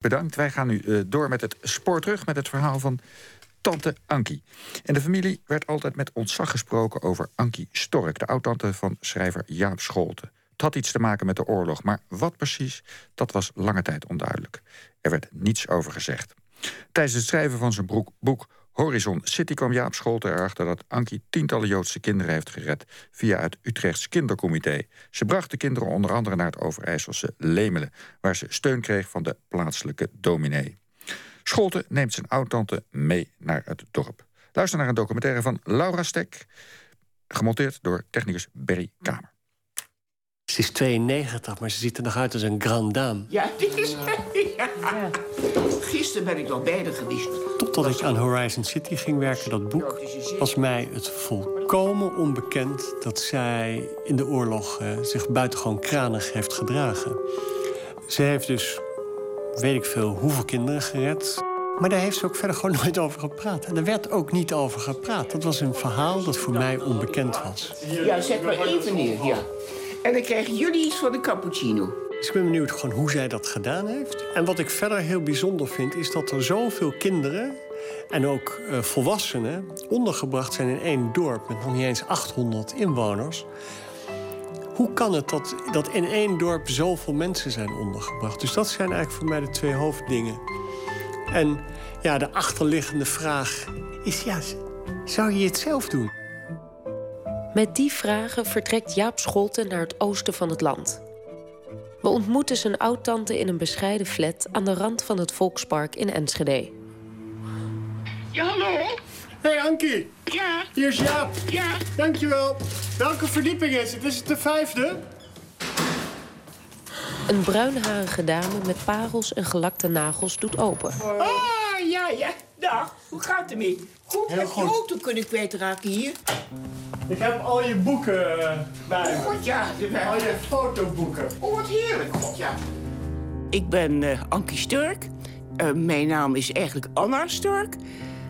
Bedankt. Wij gaan nu uh, door met het spoor terug met het verhaal van tante Ankie. En de familie werd altijd met ontzag gesproken over Ankie Stork, de oudtante van schrijver Jaap Scholte. Het had iets te maken met de oorlog, maar wat precies, dat was lange tijd onduidelijk. Er werd niets over gezegd. Tijdens het schrijven van zijn boek Horizon City kwam Jaap Scholte erachter dat Ankie tientallen Joodse kinderen heeft gered via het Utrechts Kindercomité. Ze bracht de kinderen onder andere naar het Overijsselse Lemelen, waar ze steun kreeg van de plaatselijke dominee. Scholte neemt zijn oudtante mee naar het dorp. Luister naar een documentaire van Laura Stek, gemonteerd door technicus Berry Kamer. Ze is 92, maar ze ziet er nog uit als een grand dame. Ja, dit is... Ja. Gisteren ben ik nog beide geweest. Totdat ik aan Horizon City ging werken, dat boek... was mij het volkomen onbekend dat zij in de oorlog... Uh, zich buitengewoon kranig heeft gedragen. Ze heeft dus, weet ik veel, hoeveel kinderen gered... Maar daar heeft ze ook verder gewoon nooit over gepraat. En er werd ook niet over gepraat. Dat was een verhaal dat voor mij onbekend was. Ja, zet maar even neer, ja. En dan krijgen jullie iets voor de cappuccino. Dus ik ben benieuwd gewoon hoe zij dat gedaan heeft. En wat ik verder heel bijzonder vind, is dat er zoveel kinderen en ook uh, volwassenen ondergebracht zijn in één dorp met nog niet eens 800 inwoners. Hoe kan het dat, dat in één dorp zoveel mensen zijn ondergebracht? Dus dat zijn eigenlijk voor mij de twee hoofddingen. En ja, de achterliggende vraag is: ja, zou je het zelf doen? Met die vragen vertrekt Jaap Scholten naar het oosten van het land. We ontmoeten zijn oudtante in een bescheiden flat aan de rand van het Volkspark in Enschede. Ja, hallo? Hey Ankie. Ja. Hier is Jaap. Ja. Dankjewel. Welke verdieping is het? Is het de vijfde? Een bruinharige dame met parels en gelakte nagels doet open. Ah, ja, ja. Dag, hoe gaat het ermee? Goed, Heel heb goed. je auto kunnen kwijtraken hier? Ik heb al je boeken eh, bij Oh, me. god, ja. de- Al je fotoboeken. Oh, wat heerlijk, god, ja. Ik ben eh, Ankie Sturk. Eh, mijn naam is eigenlijk Anna Sturk.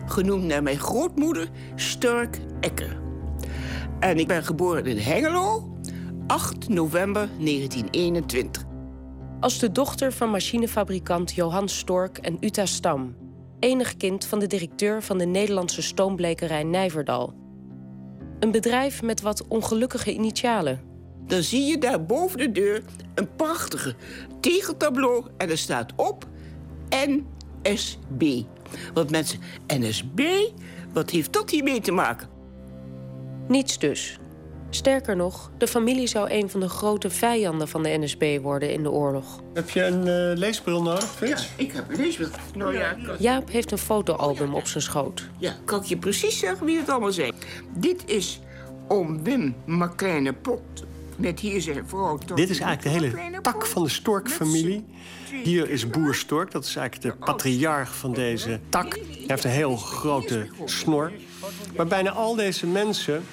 Genoemd naar mijn grootmoeder Sturk Ecker. En ik ben geboren in Hengelo, 8 november 1921. Als de dochter van machinefabrikant Johan Stork en Uta Stam. Enig kind van de directeur van de Nederlandse stoomblekerij Nijverdal. Een bedrijf met wat ongelukkige initialen. Dan zie je daar boven de deur een prachtige tegeltableau en er staat op NSB. Want mensen, NSB, wat heeft dat hiermee te maken? Niets dus. Sterker nog, de familie zou een van de grote vijanden van de NSB worden in de oorlog. Heb je een eh, leesbril nodig, Frits? ik heb deze. Nou ja, kan, Jaap heeft een fotoalbum op zijn schoot. ja, kan ik je precies zeggen wie het allemaal zijn? Dit is oom Wim Makleine Pot. Met hier zijn vrouw... Dit is eigenlijk de hele tak van de Stork-familie. Hier is boer Stork, dat is eigenlijk de patriarch van deze tak. Hij heeft een heel grote snor. Maar bijna al deze mensen,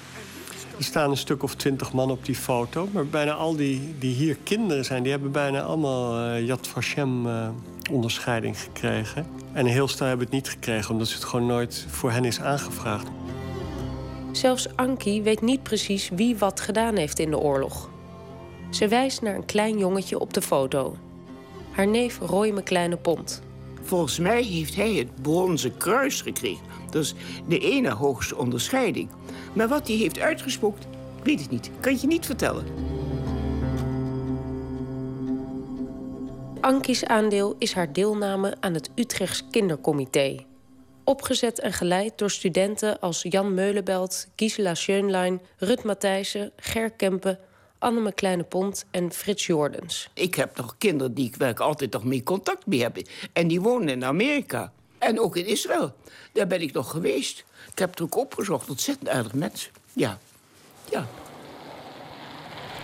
er staan een stuk of twintig man op die foto... maar bijna al die, die hier kinderen zijn, die hebben bijna allemaal eh, Yad Vashem eh, onderscheiding gekregen. En een heel stel hebben het niet gekregen, omdat het gewoon nooit voor hen is aangevraagd. Zelfs Ankie weet niet precies wie wat gedaan heeft in de oorlog. Ze wijst naar een klein jongetje op de foto. Haar neef Roy McCleine Pont. Volgens mij heeft hij het Bronzen Kruis gekregen. Dat is de ene hoogste onderscheiding. Maar wat hij heeft uitgesproken, ik weet het niet. Kan je niet vertellen. Ankie's aandeel is haar deelname aan het Utrechts Kindercomité. Opgezet en geleid door studenten als Jan Meulenbelt, Gisela Schönlein, Rut Matthijssen, Ger Kempen, Anne Kleine Pont en Frits Jordens. Ik heb nog kinderen die ik waar ik altijd nog mee contact mee heb. En die wonen in Amerika. En ook in Israël. Daar ben ik nog geweest. Ik heb het ook opgezocht. Ontzettend aardig mensen. Ja. Ja.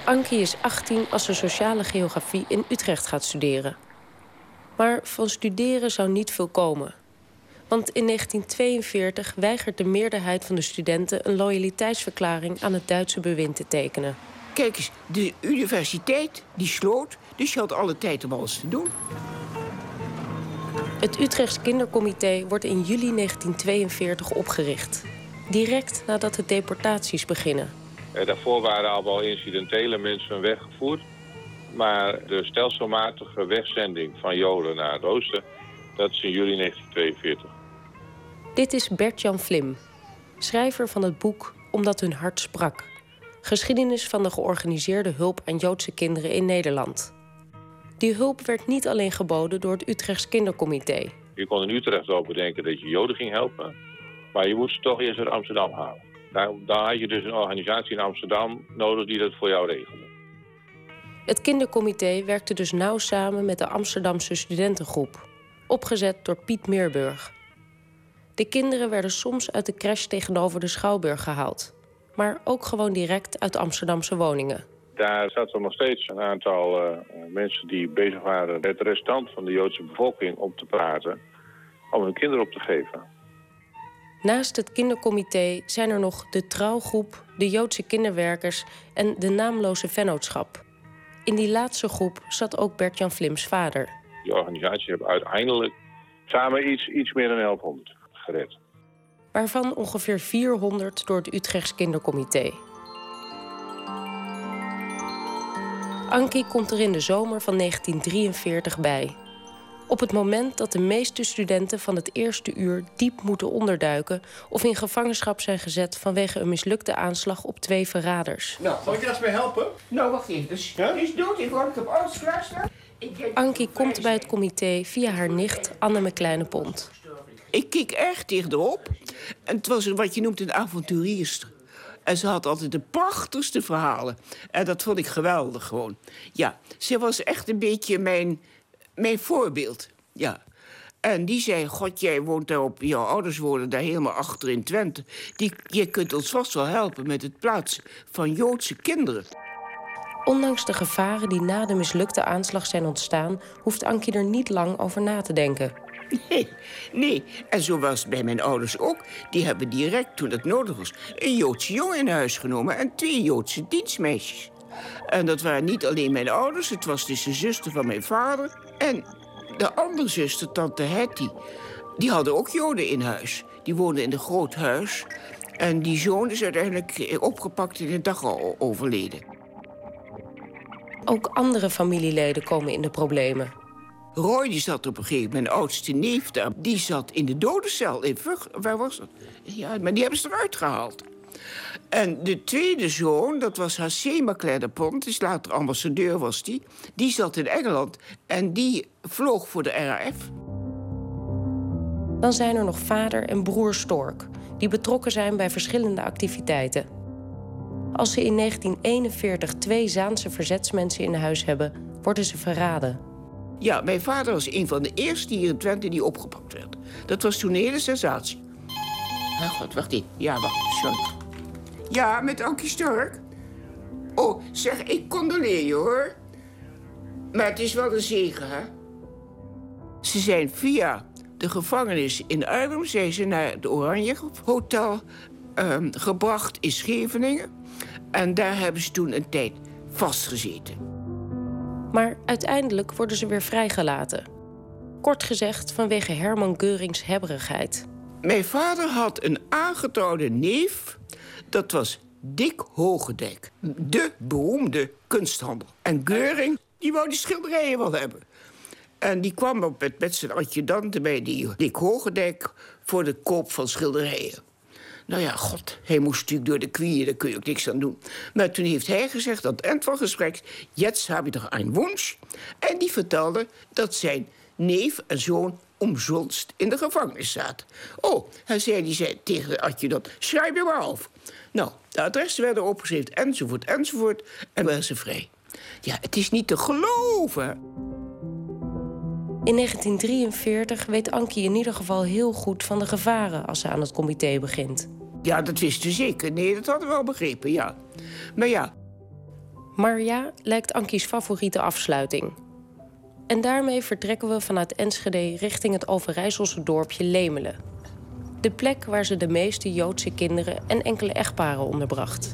Ankie is 18 als ze sociale geografie in Utrecht gaat studeren. Maar van studeren zou niet veel komen. Want in 1942 weigert de meerderheid van de studenten een loyaliteitsverklaring aan het Duitse bewind te tekenen. Kijk eens, de universiteit die sloot. Dus je had alle tijd om alles te doen. Het Utrechts Kindercomité wordt in juli 1942 opgericht. Direct nadat de deportaties beginnen. Eh, daarvoor waren al wel incidentele mensen weggevoerd. Maar de stelselmatige wegzending van Joden naar het oosten, dat is in juli 1942. Dit is Bert-Jan Vlim, schrijver van het boek Omdat hun hart sprak. Geschiedenis van de georganiseerde hulp aan Joodse kinderen in Nederland. Die hulp werd niet alleen geboden door het Utrechts Kindercomité. Je kon in Utrecht wel bedenken dat je Joden ging helpen. Maar je moest ze toch eerst uit Amsterdam halen. Daar, daar had je dus een organisatie in Amsterdam nodig die dat voor jou regelde. Het kindercomité werkte dus nauw samen met de Amsterdamse studentengroep, opgezet door Piet Meerburg. De kinderen werden soms uit de crash tegenover de Schouwburg gehaald, maar ook gewoon direct uit Amsterdamse woningen. Daar zaten nog steeds een aantal uh, mensen die bezig waren het restant van de Joodse bevolking op te praten, om hun kinderen op te geven. Naast het kindercomité zijn er nog de trouwgroep, de Joodse kinderwerkers en de naamloze vennootschap. In die laatste groep zat ook Bert-Jan Vlims vader. Die organisatie heeft uiteindelijk samen iets, iets meer dan 1100 gered. Waarvan ongeveer 400 door het Utrechts Kindercomité. Ankie komt er in de zomer van 1943 bij. Op het moment dat de meeste studenten van het eerste uur diep moeten onderduiken of in gevangenschap zijn gezet vanwege een mislukte aanslag op twee verraders. Nou, zal ik je eens mee helpen? Nou, wacht even. Dus, ja? is dood. Ik ik op alles klaar Ankie komt bij het comité via haar nicht Anne Kleine Pont. Ik keek erg dichterop. En het was wat je noemt een avonturierster. En ze had altijd de prachtigste verhalen. En dat vond ik geweldig gewoon. Ja, ze was echt een beetje mijn mijn voorbeeld, ja. En die zei, god, jij woont daar op... jouw ouders wonen daar helemaal achter in Twente. Die, je kunt ons vast wel helpen met het plaatsen van Joodse kinderen. Ondanks de gevaren die na de mislukte aanslag zijn ontstaan... hoeft Ankie er niet lang over na te denken. Nee, nee. En zo was bij mijn ouders ook. Die hebben direct, toen het nodig was... een Joodse jongen in huis genomen en twee Joodse dienstmeisjes. En dat waren niet alleen mijn ouders, het was dus de zuster van mijn vader... En de andere zuster, tante Hetty, die hadden ook Joden in huis. Die woonden in een groot huis. En die zoon is uiteindelijk opgepakt en in de dag al overleden. Ook andere familieleden komen in de problemen. Roy die zat op een gegeven moment, mijn oudste neef daar... die zat in de dodencel in Vug. Waar was dat? Ja, maar die hebben ze eruit gehaald. En de tweede zoon, dat was Hassema Kleddepont, dus later ambassadeur was die. Die zat in Engeland en die vloog voor de RAF. Dan zijn er nog vader en broer Stork, die betrokken zijn bij verschillende activiteiten. Als ze in 1941 twee Zaanse verzetsmensen in huis hebben, worden ze verraden. Ja, mijn vader was een van de eerste hier in Twente die opgepakt werd. Dat was toen een hele sensatie. Oh, God, wacht even. Ja, wacht, sorry. Ja, met Ankie Stork. Oh, zeg, ik condoleer je, hoor. Maar het is wel een zegen, hè? Ze zijn via de gevangenis in Arnhem... zijn ze naar het Oranje Hotel um, gebracht in Scheveningen. En daar hebben ze toen een tijd vastgezeten. Maar uiteindelijk worden ze weer vrijgelaten. Kort gezegd vanwege Herman Geurings hebberigheid. Mijn vader had een aangetrouwde neef dat was Dick Hogendijk, de beroemde kunsthandel. En Geuring, die wou die schilderijen wel hebben. En die kwam op met, met zijn adjudanten bij die Dick Hogendijk... voor de koop van schilderijen. Nou ja, god, hij moest natuurlijk door de knieën, daar kun je ook niks aan doen. Maar toen heeft hij gezegd aan het eind van het gesprek... jetzt heb je toch een wens? En die vertelde dat zijn neef en zoon omzonst in de gevangenis zaten. Oh, hij zei, die zei tegen de adjudant, schrijf je maar af. Nou, de adressen werden opgeschreven, enzovoort, enzovoort. En werden ze vrij. Ja, het is niet te geloven. In 1943 weet Ankie in ieder geval heel goed van de gevaren als ze aan het comité begint. Ja, dat wisten ze zeker. Nee, dat hadden we wel begrepen, ja. Maar ja. Maar ja, lijkt Ankie's favoriete afsluiting. En daarmee vertrekken we vanuit Enschede richting het Overijsselse dorpje Lemelen. De plek waar ze de meeste Joodse kinderen en enkele echtparen onderbracht.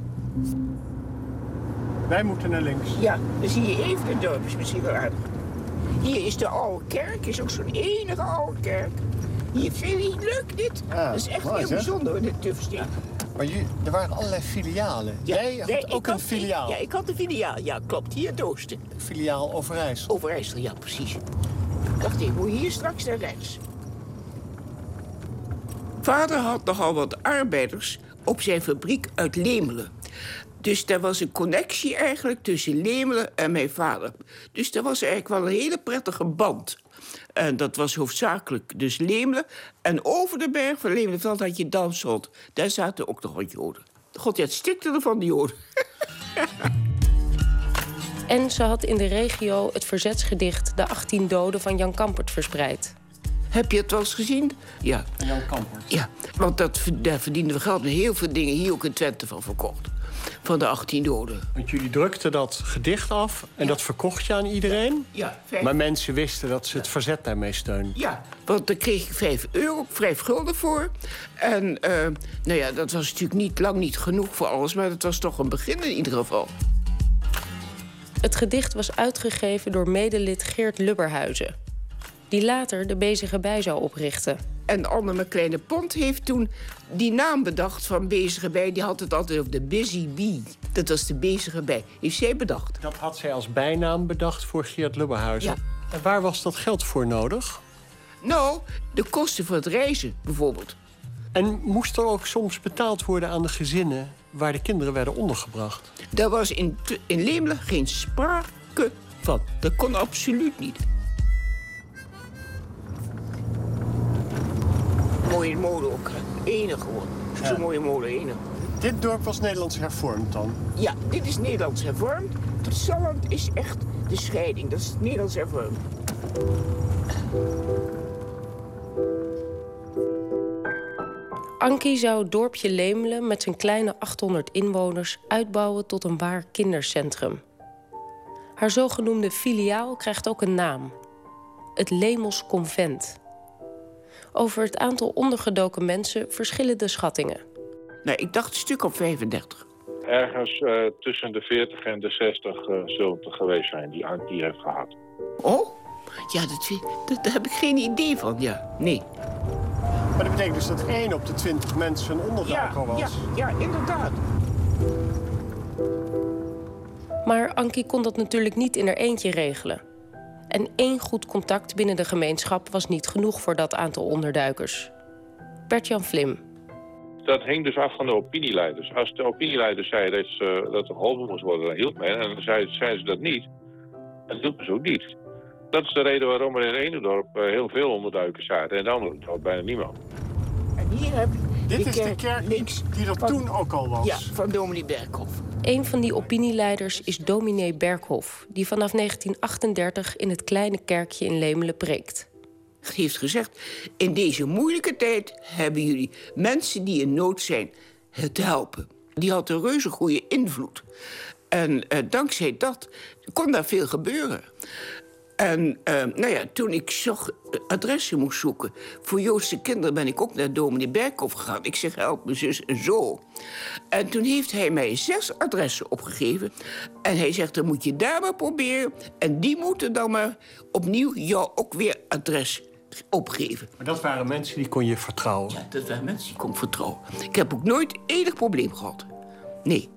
Wij moeten naar links. Ja, dan zie je even het dorp, is misschien wel aardig. Hier is de oude kerk, is ook zo'n enige oude kerk. Hier vind je leuk dit? dat is echt heel bijzonder, dit Tufstein. Maar je, er waren allerlei filialen. Jij had nee, ook ik een filiaal. Ja, ik had een filiaal. Ja, klopt. Hier in het oosten. Filiaal Overijssel. Overijssel, ja, precies. Wacht even, moet je hier straks naar rechts. Vader had nogal wat arbeiders op zijn fabriek uit Lemelen. Dus er was een connectie eigenlijk tussen Lemelen en mijn vader. Dus er was eigenlijk wel een hele prettige band. En dat was hoofdzakelijk dus Lemelen. En over de berg van Lemelenveld had je Damshold. Daar zaten ook nog wat Joden. God, ja, het stikte er van die Joden. En ze had in de regio het verzetsgedicht De 18 Doden van Jan Kampert verspreid. Heb je het wel eens gezien? Ja. Jan Kampert. Ja, want dat, daar verdienden we geld met heel veel dingen hier ook in Twente van verkocht. Van de 18 doden. Want jullie drukten dat gedicht af en dat verkocht je aan iedereen. Ja, vijf, Maar mensen wisten dat ze het verzet daarmee steunden. ja, want daar kreeg ik 5 euro, 5 gulden voor. En eh, nou ja, dat was natuurlijk niet, lang niet genoeg voor alles, maar het was toch een begin in ieder geval. Het gedicht was uitgegeven door medelid Geert Lubberhuizen, die later de Bezige Bij zou oprichten. En Anne Kleine Pont heeft toen die naam bedacht van Bezige Bij. Die had het altijd over de Busy Bee. Dat was de Bezige Bij. Heeft zij bedacht. Dat had zij als bijnaam bedacht voor Geert Lubberhuizen. Ja. En waar was dat geld voor nodig? Nou, de kosten voor het reizen bijvoorbeeld. En moest er ook soms betaald worden aan de gezinnen waar de kinderen werden ondergebracht? Daar was in, in Lemelen geen sprake van. Dat kon absoluut niet. Mooie molen ook. Enig. Zo'n mooie molen, enig. Dit dorp was Nederlands hervormd dan. Ja, dit is Nederlands hervormd. Het Salland is echt de scheiding. Dat is Nederlands hervormd. Ankie zou het dorpje Lemelen met zijn kleine 800 inwoners uitbouwen tot een waar kindercentrum. Haar zogenoemde filiaal krijgt ook een naam: het Lemels Convent. Over het aantal ondergedoken mensen verschillen de schattingen. Nou, ik dacht een stuk op 35. Ergens eh, tussen de 40 en de 60 eh zullen het er geweest zijn die Ankie heeft gehad. Oh? Ja, dat, dat, daar heb ik geen idee van, ja. Nee. Maar dat betekent dus dat 1 op de 20 mensen een onderduiker was. ja, ja, inderdaad. Maar Ankie kon dat natuurlijk niet in haar eentje regelen. En één goed contact binnen de gemeenschap was niet genoeg voor dat aantal onderduikers. Bert-Jan Vlim. Dat hing dus af van de opinieleiders. Als de opinieleiders zeiden dat, ze, dat er geholpen moest worden, dan hielp men. En dan zeiden, zeiden ze dat niet, dan hielpen ze ook niet. Dat is de reden waarom er in het ene dorp eh, heel veel onderduikers zaten en in het andere dorp bijna niemand. En hier heb je Dit de is de kerk links. die er van- toen ook al was. Ja, van dominee Berghoff. Een van die opinieleiders is dominee Berghoff... die vanaf 1938 in het kleine kerkje in Lemelen preekt. Het heeft gezegd, in deze moeilijke tijd hebben jullie mensen die in nood zijn het helpen. Die had een reuze goede invloed. En eh, dankzij dat kon daar veel gebeuren. En eh, nou ja, toen ik zocht, eh, adressen moest zoeken voor Joodse kinderen... ben ik ook naar dominee Berkhoff gegaan. Ik zeg, help mijn zus en zo. En toen heeft hij mij zes adressen opgegeven. En hij zegt, dan moet je daar maar proberen. En die moeten dan maar opnieuw jou ook weer adres opgeven. Maar dat waren mensen die kon je vertrouwen. Ja, dat waren mensen die ik kon vertrouwen. Ik heb ook nooit enig probleem gehad. Nee.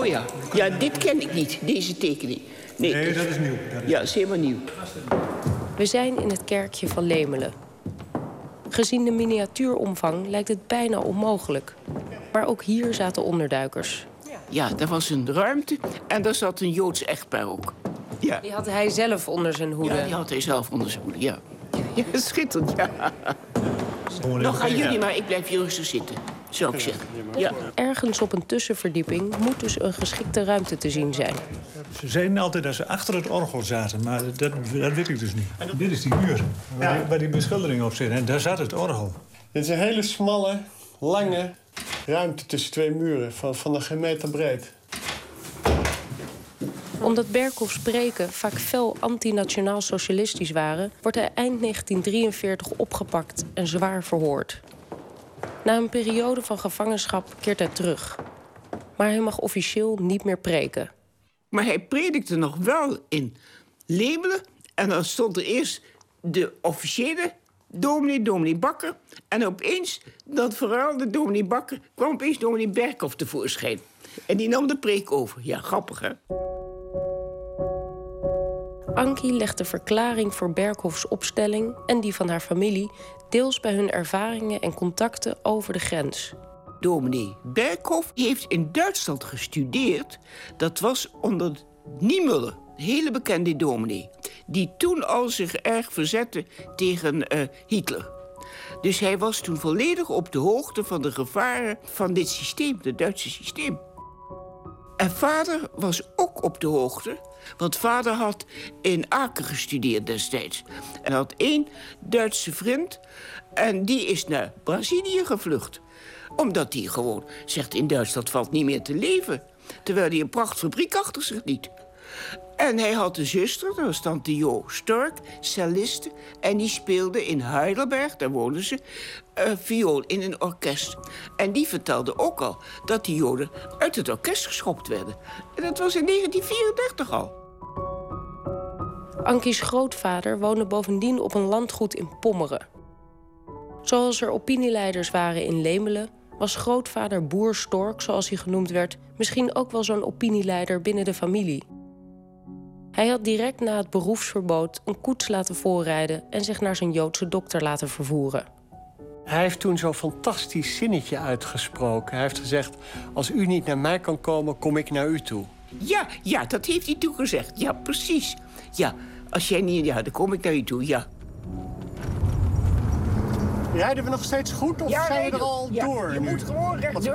Oh ja, ja, dit ken ik niet, deze tekening. Nee, Nee, dat is nieuw. Dat is- Ja, dat is helemaal nieuw. We zijn in het kerkje van Lemelen. Gezien de miniatuuromvang lijkt het bijna onmogelijk. Maar ook hier zaten onderduikers. Ja, daar was een ruimte en daar zat een Joods echtpaar ook. Ja, Die had hij zelf onder zijn hoede. ja die had hij zelf onder zijn hoede, ja. Ja, schitterend, ja. Even gaan jullie maar, ik blijf hier rustig zitten, zou ik zeggen. Ja. Ergens op een tussenverdieping moet dus een geschikte ruimte te zien zijn. Ze zeiden altijd dat ze achter het orgel zaten, maar dat, dat weet ik dus niet. Dit is die muur waar, die, waar die beschildering op zit. En daar zat het orgel. Dit is een hele smalle, lange ruimte tussen twee muren van, van een meter breed. Omdat Berkhoffs spreken vaak fel antinationaal socialistisch waren, wordt hij eind 1943 opgepakt en zwaar verhoord. Na een periode van gevangenschap keert hij terug. Maar hij mag officieel niet meer preken. Maar hij predikte nog wel in Lemelen. En dan stond er eerst de officiële dominee, dominee Bakker. En opeens, dat verhaal, de dominee Bakker... kwam opeens dominee Berkhoff tevoorschijn. En die nam de preek over. Ja, grappig, hè? Ankie legt de verklaring voor Berkhoffs opstelling en die van haar familie deels bij hun ervaringen en contacten over de grens. Dominee Berkhoff heeft in Duitsland gestudeerd. Dat was onder Niemöller, een hele bekende dominee. Die toen al zich erg verzette tegen uh, Hitler. Dus hij was toen volledig op de hoogte van de gevaren van dit systeem, het Duitse systeem. En vader was ook op de hoogte, want vader had in Aken gestudeerd destijds. En had één Duitse vriend en die is naar Brazilië gevlucht. Omdat hij gewoon zegt, in Duitsland valt niet meer te leven. Terwijl hij een prachtfabriek achter zich liet. En hij had een zuster, dat was tante Jo Stork, celliste. En die speelde in Heidelberg, daar woonden ze, uh, viool in een orkest. En die vertelde ook al dat die Joden uit het orkest geschopt werden. En dat was in 1934 al. Ankies grootvader woonde bovendien op een landgoed in Pommeren. Zoals er opinieleiders waren in Lemelen, was grootvader Boer Stork, zoals hij genoemd werd, misschien ook wel zo'n opinieleider binnen de familie. Hij had direct na het beroepsverbod een koets laten voorrijden en zich naar zijn Joodse dokter laten vervoeren. Hij heeft toen zo'n fantastisch zinnetje uitgesproken. Hij heeft gezegd: Als u niet naar mij kan komen, kom ik naar u toe. Ja, ja, dat heeft hij toen gezegd. Ja, precies. Ja, als jij niet. Ja, dan kom ik naar u toe, ja. Rijden we nog steeds goed of zijn we er al ja, door? Je moet gewoon rechtdoor.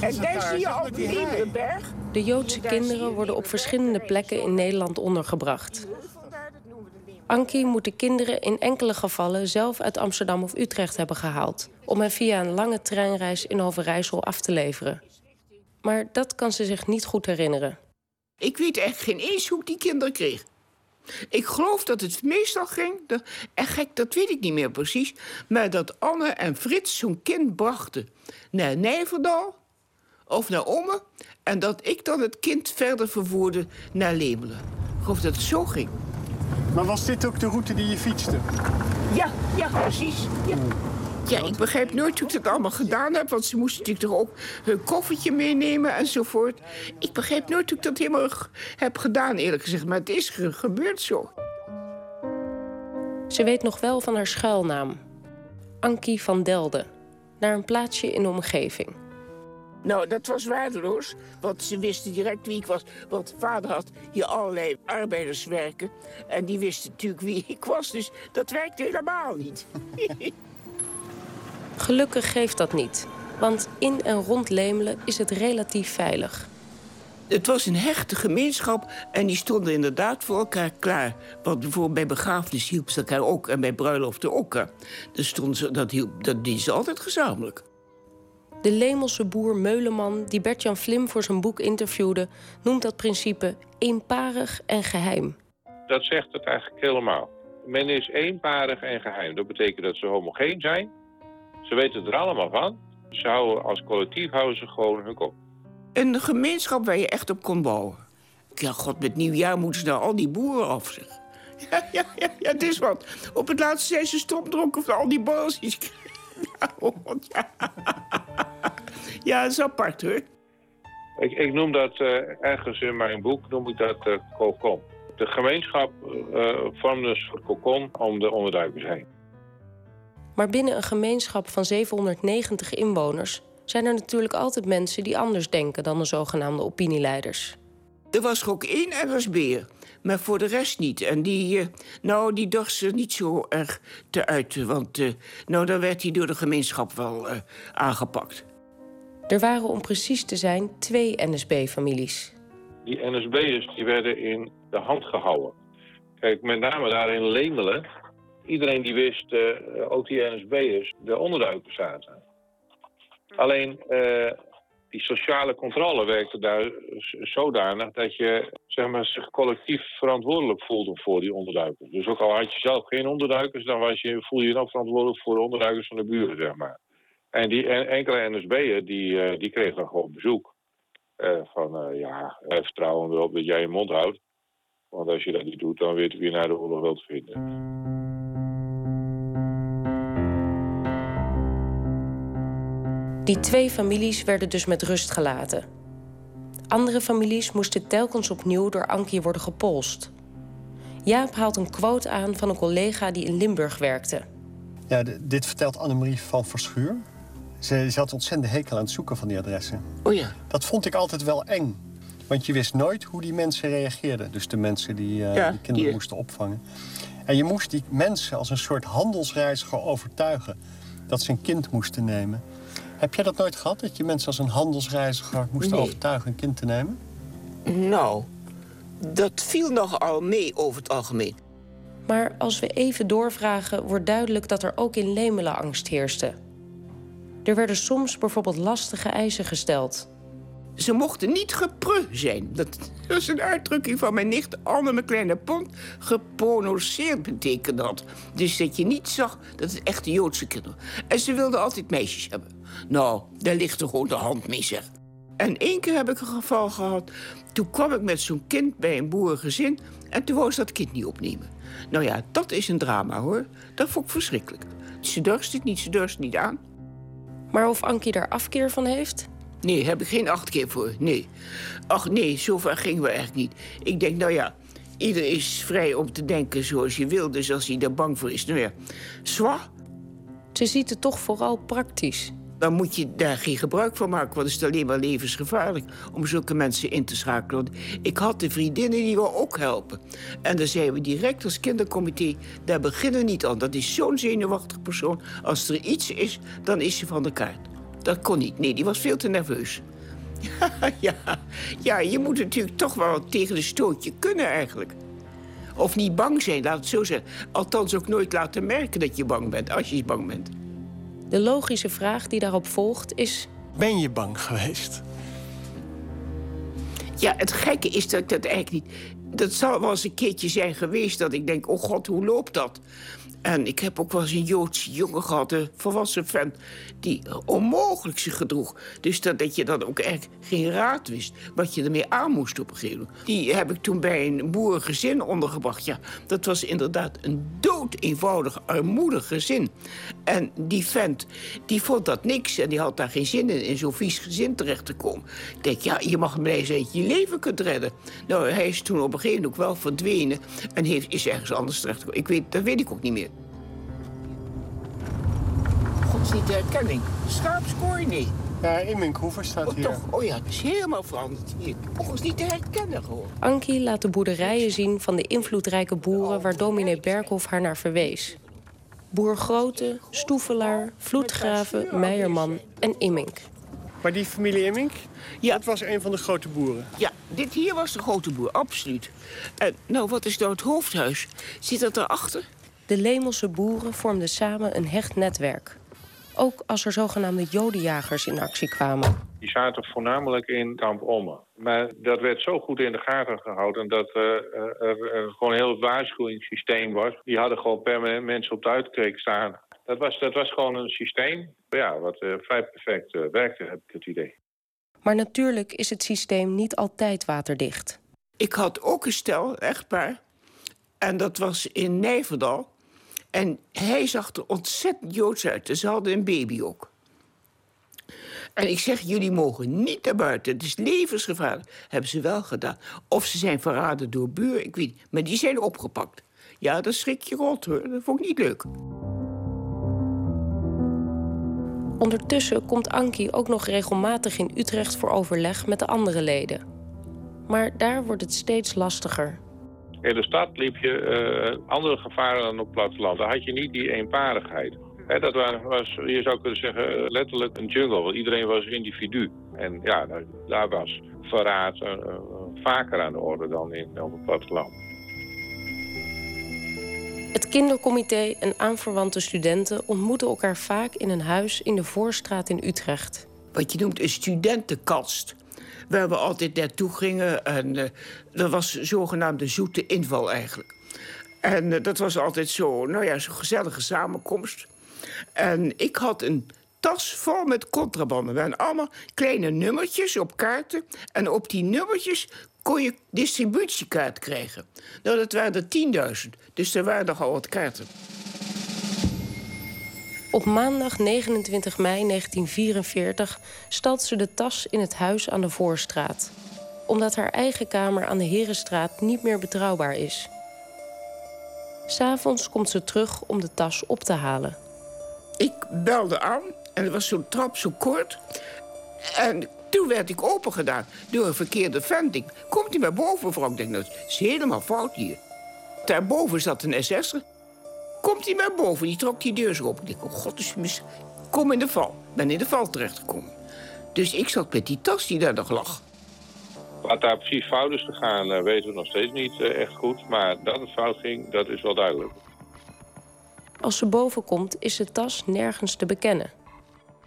En daar zie je al die berg. De Joodse kinderen worden op verschillende plekken in Nederland ondergebracht. Ankie moet de kinderen in enkele gevallen zelf uit Amsterdam of Utrecht hebben gehaald... om hen via een lange treinreis in Overijssel af te leveren. Maar dat kan ze zich niet goed herinneren. Ik weet echt geen eens hoe ik die kinderen kreeg. Ik geloof dat het meestal ging, en gek, dat weet ik niet meer precies... maar dat Anne en Frits zo'n kind brachten naar Nijverdal of naar Omme... en dat ik dan het kind verder vervoerde naar Lemelen. Ik geloof dat het zo ging. Maar was dit ook de route die je fietste? Ja, ja, precies. Ja. Ja, ik begrijp nooit hoe ik dat allemaal gedaan heb. Want ze moesten natuurlijk toch ook hun koffertje meenemen enzovoort. Ik begrijp nooit hoe ik dat helemaal heb gedaan, eerlijk gezegd. Maar het is gebeurd zo. Ze weet nog wel van haar schuilnaam. Ankie van Delden. Naar een plaatsje in de omgeving. Nou, dat was waardeloos, want ze wisten direct wie ik was. Want vader had hier allerlei arbeiders werken. En die wisten natuurlijk wie ik was, dus dat werkte helemaal niet. Gelukkig geeft dat niet, want in en rond Lemelen is het relatief veilig. Het was een hechte gemeenschap en die stonden inderdaad voor elkaar klaar. Want bijvoorbeeld bij begrafenis hielpen ze elkaar ook en bij bruiloften ook. Dus stonden ze, dat, hielp, dat deden ze altijd gezamenlijk. De Lemelse boer Meuleman, die Bert-Jan Vlim voor zijn boek interviewde... noemt dat principe eenparig en geheim. Dat zegt het eigenlijk helemaal. Men is eenparig en geheim. Dat betekent dat ze homogeen zijn ze weten er allemaal van. Ze houden als collectief houden ze gewoon hun kop. Een gemeenschap waar je echt op kon bouwen. Ja, god, met nieuwjaar moeten ze nou al die boeren af, zeg. Ja, ja, ja, ja, het is wat. Op het laatste zijn ze stomdronken van al die borreltjes. Ja, ja. ja, dat is apart, hoor. Ik, ik noem dat uh, ergens in mijn boek, noem ik dat uh, kokon. De gemeenschap uh, vormde een soort kokon om de onderduikers heen. Maar binnen een gemeenschap van 790 inwoners zijn er natuurlijk altijd mensen die anders denken dan de zogenaamde opinieleiders. Er was er ook één RSB'er, maar voor de rest niet. En die, uh, nou, die dacht ze niet zo erg te uiten, want uh, nou, dan werd hij door de gemeenschap wel uh, aangepakt. Er waren om precies te zijn twee NSB-families. Die NSB'ers die werden in de hand gehouden. Kijk, met name daar in Lemelen iedereen die wist, uh, ook die NSB'ers, de onderduikers zaten. Alleen uh, die sociale controle werkte daar zodanig dat je zeg maar, zich collectief verantwoordelijk voelde voor die onderduikers. Dus ook al had je zelf geen onderduikers, dan was je, voel je je nog verantwoordelijk voor de onderduikers van de buren, zeg maar. En die enkele NSB'er, die, uh, die kregen dan gewoon bezoek. Uh, van, uh, ja, vertrouwen erop dat jij je mond houdt. Want als je dat niet doet, dan weet je wie naar de oorlog wilt vinden. Die twee families werden dus met rust gelaten. Andere families moesten telkens opnieuw door Ankie worden gepolst. Jaap haalt een quote aan van een collega die in Limburg werkte. Ja, dit vertelt Annemarie van Verschuur. Ze, ze had ontzettend hekel aan het zoeken van die adressen. Oh ja. Dat vond ik altijd wel eng. Want je wist nooit hoe die mensen reageerden. Dus de mensen die, uh, die kinderen moesten opvangen. En je moest die mensen als een soort handelsreiziger overtuigen... dat ze een kind moesten nemen. Heb jij dat nooit gehad? Dat je mensen als een handelsreiziger moest overtuigen een kind te nemen? Nou, dat viel nogal mee over het algemeen. Maar als we even doorvragen, wordt duidelijk dat er ook in Lemelen angst heerste. Er werden soms bijvoorbeeld lastige eisen gesteld. Ze mochten niet gepreu zijn. Dat is een uitdrukking van mijn nicht Anne, mijn kleine pont. Geprononceerd betekent dat. Dus dat je niet zag dat het echte Joodse kinderen... En ze wilden altijd meisjes hebben. Nou, daar ligt er gewoon de hand mee, zeg. En één keer heb ik een geval gehad. Toen kwam ik met zo'n kind bij een boerengezin... en toen wou ze dat kind niet opnemen. Nou ja, dat is een drama, hoor. Dat vond ik verschrikkelijk. Ze durft het niet, ze durft het niet aan. Maar of Ankie daar afkeer van heeft? Nee, heb ik geen acht keer voor. Nee. Ach nee, zover gingen we eigenlijk niet. Ik denk, nou ja, ieder is vrij om te denken zoals je wil. Dus als hij daar bang voor is, nou ja, zwa. Ze ziet het toch vooral praktisch. Dan moet je daar geen gebruik van maken, want het is alleen maar levensgevaarlijk om zulke mensen in te schakelen. Ik had de vriendinnen die wil ook helpen. En dan zeiden we direct als kindercomité, daar beginnen we niet aan. Dat is zo'n zenuwachtig persoon. Als er iets is, dan is ze van de kaart. Dat kon niet. Nee, die was veel te nerveus. ja, ja, je moet natuurlijk toch wel tegen de stootje kunnen eigenlijk. Of niet bang zijn, laat het zo zeggen. Althans ook nooit laten merken dat je bang bent, als je bang bent. De logische vraag die daarop volgt is... Ben je bang geweest? Ja, het gekke is dat ik dat eigenlijk niet... Dat zal wel eens een keertje zijn geweest dat ik denk... oh god, hoe loopt dat? En ik heb ook wel eens een Joodse jongen gehad, een volwassen vent... die onmogelijk zich gedroeg. Dus dat, dat je dan ook echt geen raad wist wat je ermee aan moest op een gegeven moment. Die heb ik toen bij een boerengezin ondergebracht. Ja, dat was inderdaad een dood eenvoudig, armoedig gezin. En die vent, die vond dat niks en die had daar geen zin in... in zo'n vies gezin terecht te komen. Ik ja, je mag blij zijn dat je je leven kunt redden. Nou, hij is toen op een gegeven moment ook wel verdwenen... en heeft, is ergens anders terecht gekomen. Ik weet, dat weet ik ook niet meer is niet de herkenning. Schaapskooi niet. Ja, Imminkhoever staat oh, hier. Toch? Oh ja, het is helemaal veranderd hier. Volgens niet te herkennen gewoon. Ankie laat de boerderijen zien van de invloedrijke boeren... waar dominee Berkhoff haar naar verwees. Boer Grote, Stoevelaar, Vloedgraven, Meijerman en Immink. Maar die familie Immink, ja. dat was een van de grote boeren? Ja, dit hier was de grote boer, absoluut. En nou, wat is nou het hoofdhuis? Zit dat erachter? De Lemelse boeren vormden samen een hecht netwerk. Ook als er zogenaamde jodenjagers in actie kwamen. Die zaten voornamelijk in kamp Omme. Maar dat werd zo goed in de gaten gehouden dat uh, er gewoon een heel waarschuwingssysteem was. Die hadden gewoon permanent mensen op de uitkreek staan. Dat was, dat was gewoon een systeem ja, wat uh, vrij perfect werkte, heb ik het idee. Maar natuurlijk is het systeem niet altijd waterdicht. Ik had ook een stel, echtpaar. En dat was in Nijverdal. En hij zag er ontzettend joods uit. Dus ze hadden een baby ook. En ik zeg, jullie mogen niet naar buiten. Het is levensgevaarlijk. Hebben ze wel gedaan. Of ze zijn verraden door buur, ik weet niet. Maar die zijn opgepakt. Ja, dat schrik je rot, hoor. Dat vond ik niet leuk. Ondertussen komt Ankie ook nog regelmatig in Utrecht voor overleg met de andere leden. Maar daar wordt het steeds lastiger. In de stad liep je uh, andere gevaren dan op het platteland. Daar had je niet die eenparigheid. dat was, je zou kunnen zeggen, letterlijk een jungle. Want iedereen was individu. En ja, daar, was verraad uh, vaker aan de orde dan in, op het platteland. Het kindercomité en aanverwante studenten ontmoeten elkaar vaak in een huis in de Voorstraat in Utrecht. Wat je noemt een studentenkast waar we altijd naartoe gingen. En uh, dat was zogenaamde zoete inval eigenlijk. En uh, dat was altijd zo, nou ja, zo'n gezellige samenkomst. En ik had een tas vol met contrabanden. We hadden allemaal kleine nummertjes op kaarten. En op die nummertjes kon je distributiekaart krijgen. Nou, dat waren er 10.000. Dus er waren nogal wat kaarten. Op maandag 29 mei 1944 stalt ze de tas in het huis aan de Voorstraat. Omdat haar eigen kamer aan de Herenstraat niet meer betrouwbaar is. S'avonds komt ze terug om de tas op te halen. Ik belde aan en er was zo'n trap zo kort. En toen werd ik opengedaan door een verkeerde vent. Komt hij maar boven, mevrouw? Ik denk, dat is helemaal fout hier. Daarboven zat een SS'er. Komt hij maar boven, die trok die deur zo open. Ik denk, oh god, dus mis... kom in de val. Ben in de val terechtgekomen. Dus ik zat met die tas die daar nog lag. Wat daar precies fout is gegaan, eh, weten we nog steeds niet eh, echt goed. Maar dat het fout ging, dat is wel duidelijk. Als ze boven komt, is de tas nergens te bekennen.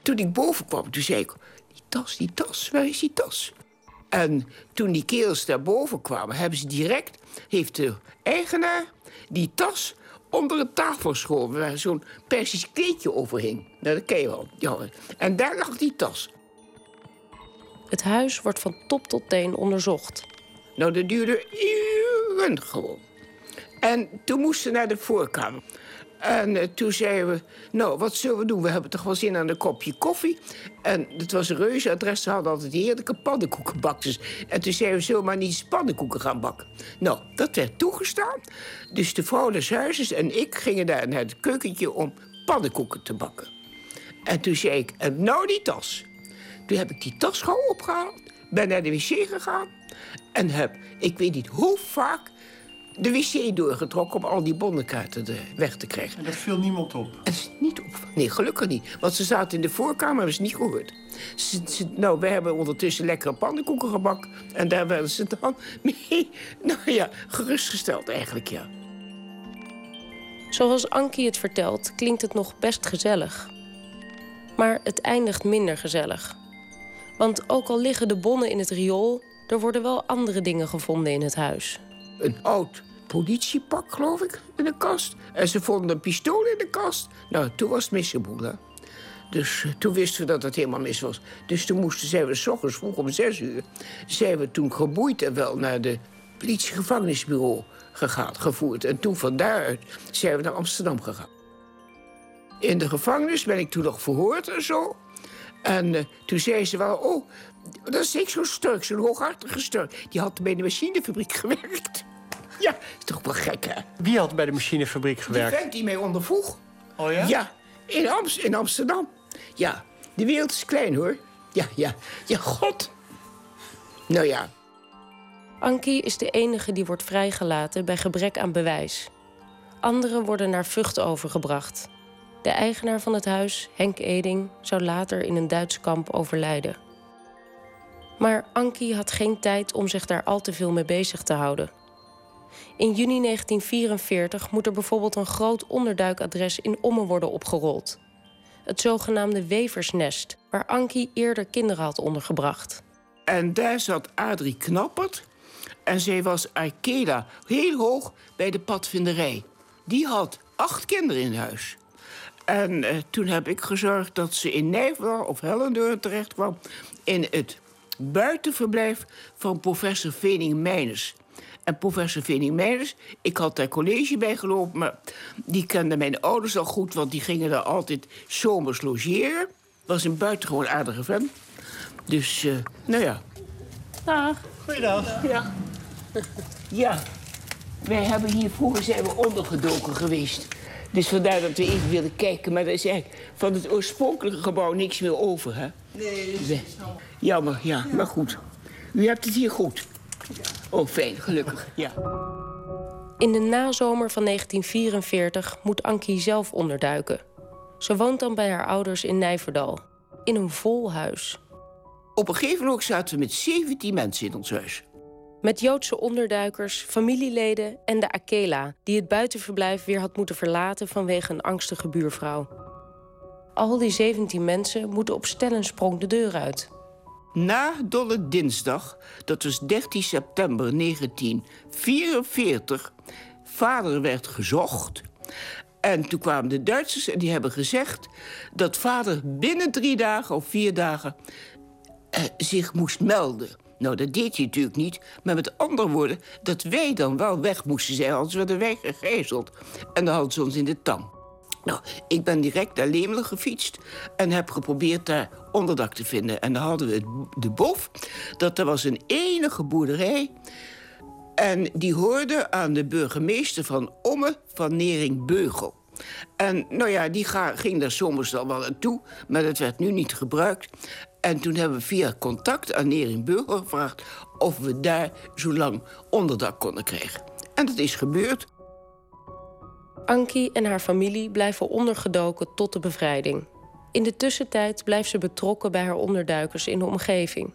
Toen ik boven kwam, toen zei ik... Die tas, die tas, waar is die tas? En toen die kerels daar boven kwamen, hebben ze direct... heeft de eigenaar die tas onder een tafel geschoven... waar zo'n persisch kleedje overhing. Nou, dat ken je wel. Ja. En daar lag die tas. Het huis wordt van top tot teen onderzocht. Nou, dat duurde uren gewoon. En toen moesten ze naar de voorkamer. En eh, toen zeiden we, nou, wat zullen we doen? We hebben toch wel zin aan een kopje koffie. En het was een reuze adres, ze hadden altijd heerlijke pannenkoekenbakjes. En toen zeiden we, zullen we maar niet pannenkoeken gaan bakken? Nou, dat werd toegestaan. Dus de vrouw des huizes en ik gingen daar naar het keukentje om pannenkoeken te bakken. En toen zei ik, en nou die tas. Toen heb ik die tas gauw opgehaald, ben naar de wc gegaan... en heb, ik weet niet hoe vaak, de wc doorgetrokken... om al die bonnenkaarten weg te krijgen. En dat viel niemand op. Het is niet op. Nee, gelukkig niet. Want ze zaten in de voorkamer, hebben ze niet gehoord. Ze, ze- nou, we hebben ondertussen lekkere pannenkoeken gebakken. En daar werden ze dan mee, nou ja, gerustgesteld eigenlijk, ja. Zoals Ankie het vertelt, klinkt het nog best gezellig. Maar het eindigt minder gezellig. Want ook al liggen de bonnen in het riool, er worden wel andere dingen gevonden in het huis. Een oud politiepak, geloof ik, in de kast. En ze vonden een pistool in de kast. Nou, toen was het misgeboel, hè. Dus eh, toen wisten we dat het helemaal mis was. Dus toen moesten, zijn we s ochtends vroeg om zes uur... zijn we toen geboeid en wel naar de politiegevangenisbureau gegaan, gevoerd. En toen van daaruit zijn we naar Amsterdam gegaan. In de gevangenis ben ik toen nog verhoord en zo. En eh, toen zei ze wel, oh, dat is ik zo'n sturk, zo'n hooghartige sturk. Die had bij de machinefabriek gewerkt. Ja, is toch wel gek, hè? Wie had bij de machinefabriek Die gewerkt? vent die mij ondervroeg. Oh ja? Ja, in, Ams- in Amsterdam. Ja, de wereld is klein, hoor. Ja, ja, ja, god. Nou ja, Ankie is de enige die wordt vrijgelaten bij gebrek aan bewijs. Anderen worden naar Vught overgebracht. De eigenaar van het huis, Henk Eding, zou later in een Duits kamp overlijden. Maar Ankie had geen tijd om zich daar al te veel mee bezig te houden. In juni 1944 moet er bijvoorbeeld een groot onderduikadres in Ommen worden opgerold. Het zogenaamde Weversnest, waar Ankie eerder kinderen had ondergebracht. En daar zat Adrie Knappert. En zij was Arkela, heel hoog bij de padvinderij. Die had acht kinderen in huis. En eh, toen heb ik gezorgd dat ze in Nijverdal of Hellendoorn terecht kwam... in het buitenverblijf van professor Vening Meijners. En professor Vening Meijners, ik had daar college bij gelopen... maar die kenden mijn ouders al goed, want die gingen daar altijd zomers logeren. Was een buitengewoon aardige vent. Dus, eh, nou ja. Goeiedag. Ja. Ja. Wij hebben hier vroeger zijn we ondergedoken geweest. Dus vandaar dat we even willen kijken. Maar er is eigenlijk van het oorspronkelijke gebouw niks meer over, hè? Nee. Jammer, ja. Maar goed. U hebt het hier goed. Oh, fijn. Gelukkig. Ja. In de nazomer van 1944 moet Ankie zelf onderduiken. Ze woont dan bij haar ouders in Nijverdal. In een vol huis. Op een gegeven moment zaten we met 17 mensen in ons huis. Met Joodse onderduikers, familieleden en de Akela... die het buitenverblijf weer had moeten verlaten vanwege een angstige buurvrouw. Al die 17 mensen moeten op stellensprong de deur uit. Na Dolle Dinsdag, dat was 13 september 1944, vader werd gezocht. En toen kwamen de Duitsers en die hebben gezegd dat vader binnen drie dagen of vier dagen eh, zich moest melden. Nou, dat deed hij natuurlijk niet. Maar met andere woorden, dat wij dan wel weg moesten zijn, anders werden wij gegijzeld. En dan hadden ze ons in de tang. Nou, ik ben direct naar Lemelen gefietst en heb geprobeerd daar onderdak te vinden. En dan hadden we de bof, dat er was een enige boerderij. En die hoorde aan de burgemeester van Omme van Nering-Beugel. En nou ja, die ging daar soms al wel naartoe, maar dat werd nu niet gebruikt. En toen hebben we via contact aan Nering-Beugel gevraagd... of we daar zo lang onderdak konden krijgen. En dat is gebeurd. Ankie en haar familie blijven ondergedoken tot de bevrijding. In de tussentijd blijft ze betrokken bij haar onderduikers in de omgeving.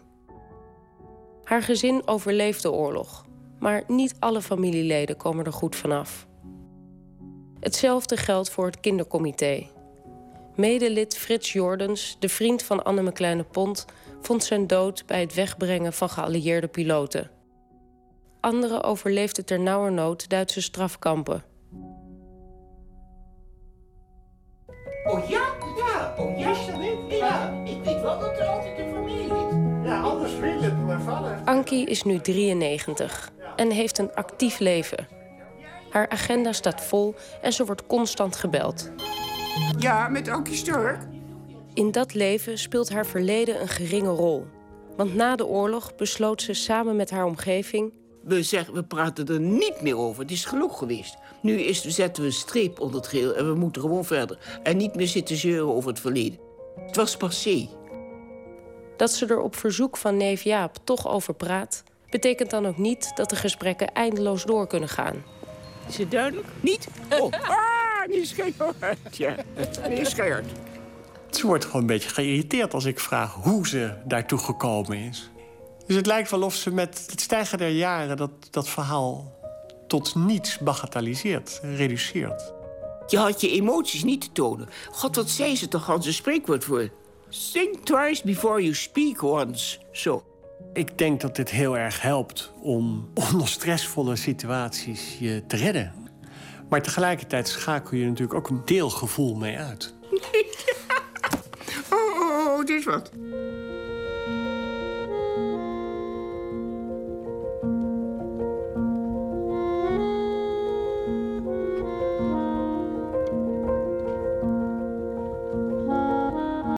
Haar gezin overleeft de oorlog, maar niet alle familieleden komen er goed vanaf. Hetzelfde geldt voor het kindercomité. Medelid Frits Jordens, de vriend van Anneme Kleine Pont, vond zijn dood bij het wegbrengen van geallieerde piloten. Anderen overleefden ter nauwernood Duitse strafkampen. Oh ja? Ja. Oh ja? Ja. Ik weet wel dat er altijd een familie is. Ja, anders wil het mijn vader. Ankie is nu 93 en heeft een actief leven. Haar agenda staat vol en ze wordt constant gebeld. Ja, met Ankie Stork. In dat leven speelt haar verleden een geringe rol. Want na de oorlog besloot ze samen met haar omgeving... We, zeggen, we praten er niet meer over. Het is genoeg geweest. Nu is, zetten we een streep onder het geheel en we moeten gewoon verder. En niet meer zitten zeuren over het verleden. Het was passé. Dat ze er op verzoek van neef Jaap toch over praat... betekent dan ook niet dat de gesprekken eindeloos door kunnen gaan. Is het duidelijk? Niet? Oh, ah, niet scherp. Ja, niet scherp. Ze wordt gewoon een beetje geïrriteerd als ik vraag hoe ze daartoe gekomen is. Dus het lijkt wel of ze met het stijgen der jaren dat, dat verhaal tot niets bagatelliseert, reduceert. Je had je emoties niet te tonen. God, wat zei ze toch als een spreekwoord voor? Think twice before you speak once. Zo. Ik denk dat dit heel erg helpt om onder stressvolle situaties je te redden. Maar tegelijkertijd schakel je natuurlijk ook een deelgevoel mee uit. oh, oh, oh, dit is wat.